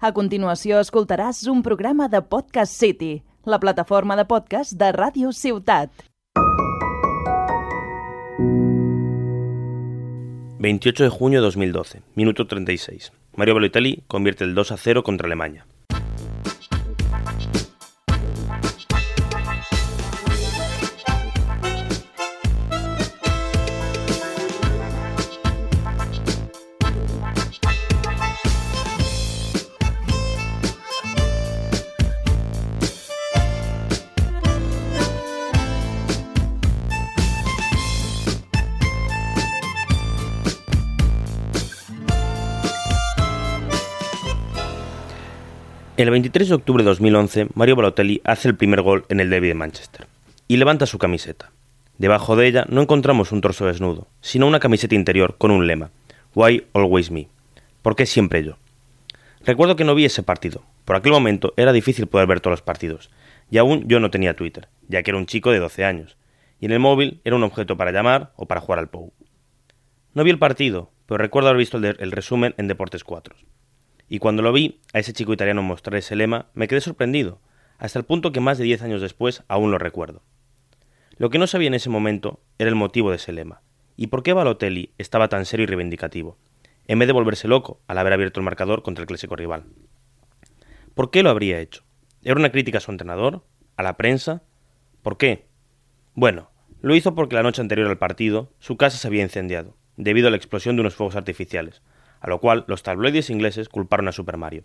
A continuació escoltaràs un programa de Podcast City, la plataforma de podcast de Ràdio Ciutat. 28 de junio de 2012, minuto 36. Mario Balotelli convierte el 2 a 0 contra Alemania. El 23 de octubre de 2011, Mario Balotelli hace el primer gol en el derby de Manchester y levanta su camiseta. Debajo de ella no encontramos un torso desnudo, sino una camiseta interior con un lema: Why always me? ¿Por qué siempre yo? Recuerdo que no vi ese partido. Por aquel momento era difícil poder ver todos los partidos, y aún yo no tenía Twitter, ya que era un chico de 12 años, y en el móvil era un objeto para llamar o para jugar al POU. No vi el partido, pero recuerdo haber visto el, el resumen en Deportes 4 y cuando lo vi a ese chico italiano mostrar ese lema, me quedé sorprendido, hasta el punto que más de 10 años después aún lo recuerdo. Lo que no sabía en ese momento era el motivo de ese lema, y por qué Balotelli estaba tan serio y reivindicativo, en vez de volverse loco al haber abierto el marcador contra el clásico rival. ¿Por qué lo habría hecho? ¿Era una crítica a su entrenador? ¿A la prensa? ¿Por qué? Bueno, lo hizo porque la noche anterior al partido su casa se había incendiado, debido a la explosión de unos fuegos artificiales, a lo cual los tabloides ingleses culparon a Super Mario,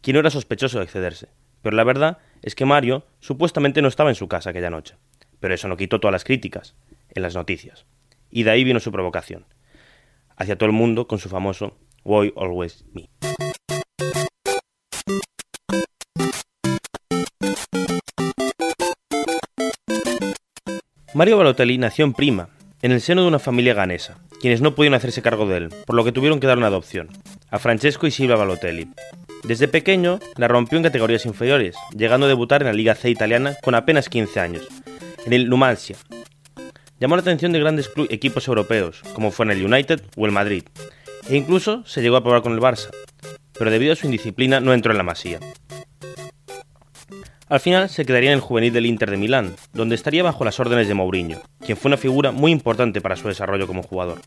quien no era sospechoso de excederse. Pero la verdad es que Mario supuestamente no estaba en su casa aquella noche. Pero eso no quitó todas las críticas en las noticias. Y de ahí vino su provocación. Hacia todo el mundo con su famoso Why Always Me. Mario Balotelli nació en Prima, en el seno de una familia ganesa, quienes no pudieron hacerse cargo de él, por lo que tuvieron que dar una adopción, a Francesco y Silvia Balotelli. Desde pequeño la rompió en categorías inferiores, llegando a debutar en la Liga C italiana con apenas 15 años, en el Numancia. Llamó la atención de grandes equipos europeos, como fue en el United o el Madrid, e incluso se llegó a probar con el Barça, pero debido a su indisciplina no entró en la masía. Al final se quedaría en el juvenil del Inter de Milán, donde estaría bajo las órdenes de Mourinho, quien fue una figura muy importante para su desarrollo como jugador.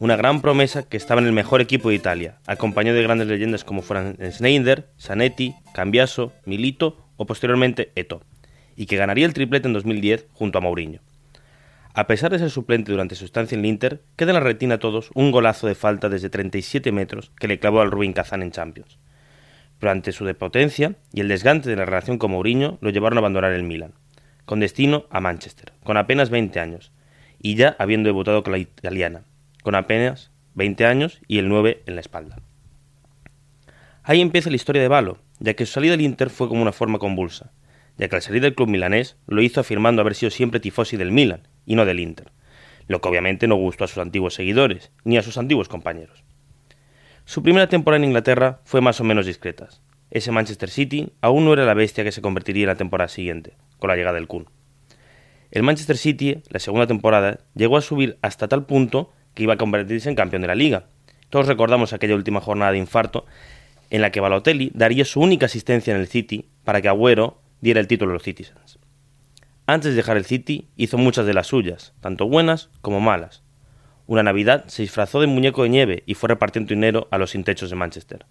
Una gran promesa que estaba en el mejor equipo de Italia, acompañado de grandes leyendas como fueran Schneider, Zanetti, Cambiaso, Milito o posteriormente Eto, y que ganaría el triplete en 2010 junto a Mourinho. A pesar de ser suplente durante su estancia en el Inter, queda en la retina a todos un golazo de falta desde 37 metros que le clavó al Rubin Kazan en Champions pero ante su depotencia y el desgante de la relación con Mourinho lo llevaron a abandonar el Milan, con destino a Manchester, con apenas 20 años, y ya habiendo debutado con la italiana, con apenas 20 años y el 9 en la espalda. Ahí empieza la historia de Balo, ya que su salida del Inter fue como una forma convulsa, ya que al salir del club milanés lo hizo afirmando haber sido siempre tifosi del Milan y no del Inter, lo que obviamente no gustó a sus antiguos seguidores ni a sus antiguos compañeros. Su primera temporada en Inglaterra fue más o menos discreta. Ese Manchester City aún no era la bestia que se convertiría en la temporada siguiente, con la llegada del Kun. El Manchester City, la segunda temporada, llegó a subir hasta tal punto que iba a convertirse en campeón de la liga. Todos recordamos aquella última jornada de infarto en la que Balotelli daría su única asistencia en el City para que Agüero diera el título a los Citizens. Antes de dejar el City, hizo muchas de las suyas, tanto buenas como malas, una Navidad se disfrazó de muñeco de nieve y fue repartiendo dinero a los sin techos de Manchester.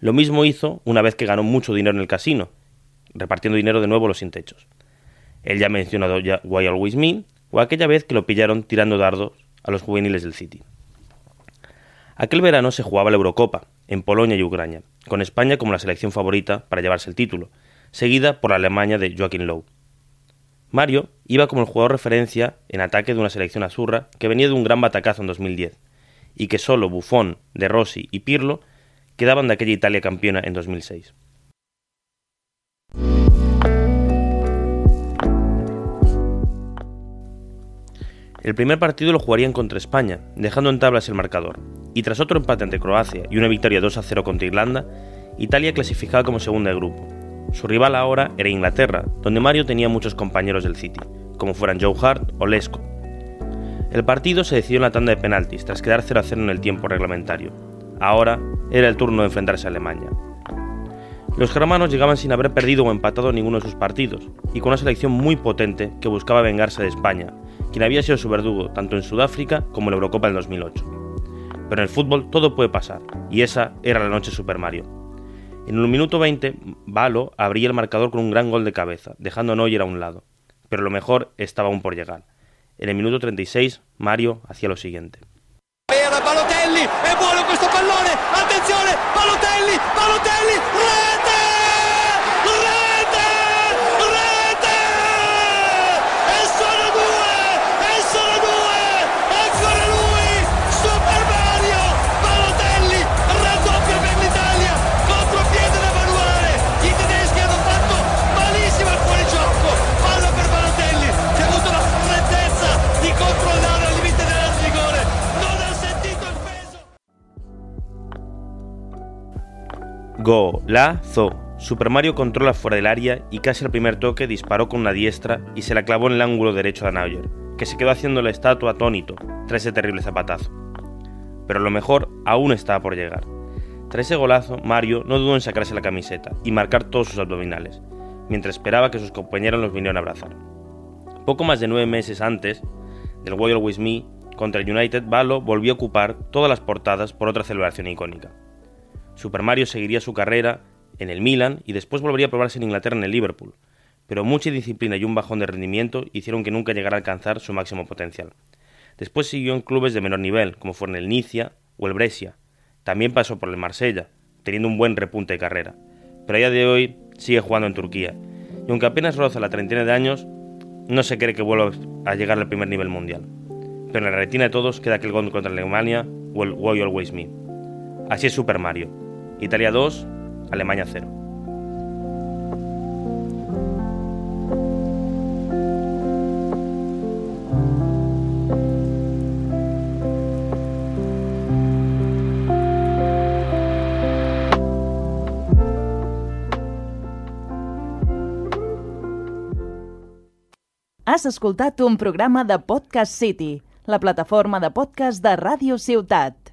Lo mismo hizo una vez que ganó mucho dinero en el casino, repartiendo dinero de nuevo a los sin techos. Él ya mencionado ya Why Always Me, o aquella vez que lo pillaron tirando dardos a los juveniles del City. Aquel verano se jugaba la Eurocopa, en Polonia y Ucrania, con España como la selección favorita para llevarse el título, seguida por la Alemania de Joachim Lowe. Mario iba como el jugador referencia en ataque de una selección azurra que venía de un gran batacazo en 2010 y que solo Buffon, De Rossi y Pirlo quedaban de aquella Italia campeona en 2006. El primer partido lo jugarían contra España, dejando en tablas el marcador, y tras otro empate ante Croacia y una victoria 2 a 0 contra Irlanda, Italia clasificaba como segunda de grupo, su rival ahora era Inglaterra, donde Mario tenía muchos compañeros del City, como fueran Joe Hart o Lesco. El partido se decidió en la tanda de penaltis, tras quedar 0 a 0 en el tiempo reglamentario. Ahora era el turno de enfrentarse a Alemania. Los germanos llegaban sin haber perdido o empatado ninguno de sus partidos, y con una selección muy potente que buscaba vengarse de España, quien había sido su verdugo tanto en Sudáfrica como en la Eurocopa del 2008. Pero en el fútbol todo puede pasar, y esa era la noche Super Mario. En el minuto 20, Balo abría el marcador con un gran gol de cabeza, dejando a Neuer a un lado. Pero lo mejor estaba aún por llegar. En el minuto 36, Mario hacía lo siguiente. Balotelli, è buono questo pallone, attenzione, Balotelli, Balotelli, Golazo. Super Mario controla fuera del área y casi al primer toque disparó con una diestra y se la clavó en el ángulo derecho a Neuer, que se quedó haciendo la estatua atónito tras ese terrible zapatazo. Pero lo mejor aún estaba por llegar. Tras ese golazo, Mario no dudó en sacarse la camiseta y marcar todos sus abdominales, mientras esperaba que sus compañeros los vinieran a abrazar. Poco más de nueve meses antes del Royal With Me contra el United, Balo volvió a ocupar todas las portadas por otra celebración icónica. Super Mario seguiría su carrera en el Milan y después volvería a probarse en Inglaterra en el Liverpool, pero mucha disciplina y un bajón de rendimiento hicieron que nunca llegara a alcanzar su máximo potencial. Después siguió en clubes de menor nivel, como fueron el Nicia o el Brescia. También pasó por el Marsella, teniendo un buen repunte de carrera, pero a día de hoy sigue jugando en Turquía, y aunque apenas roza la treintena de años, no se cree que vuelva a llegar al primer nivel mundial. Pero en la retina de todos queda aquel gol contra Alemania o el Why Always Me. Así es Super Mario, Italia 2, Alemania 0. Has escoltat un programa de Podcast City, la plataforma de podcast de Ràdio Ciutat.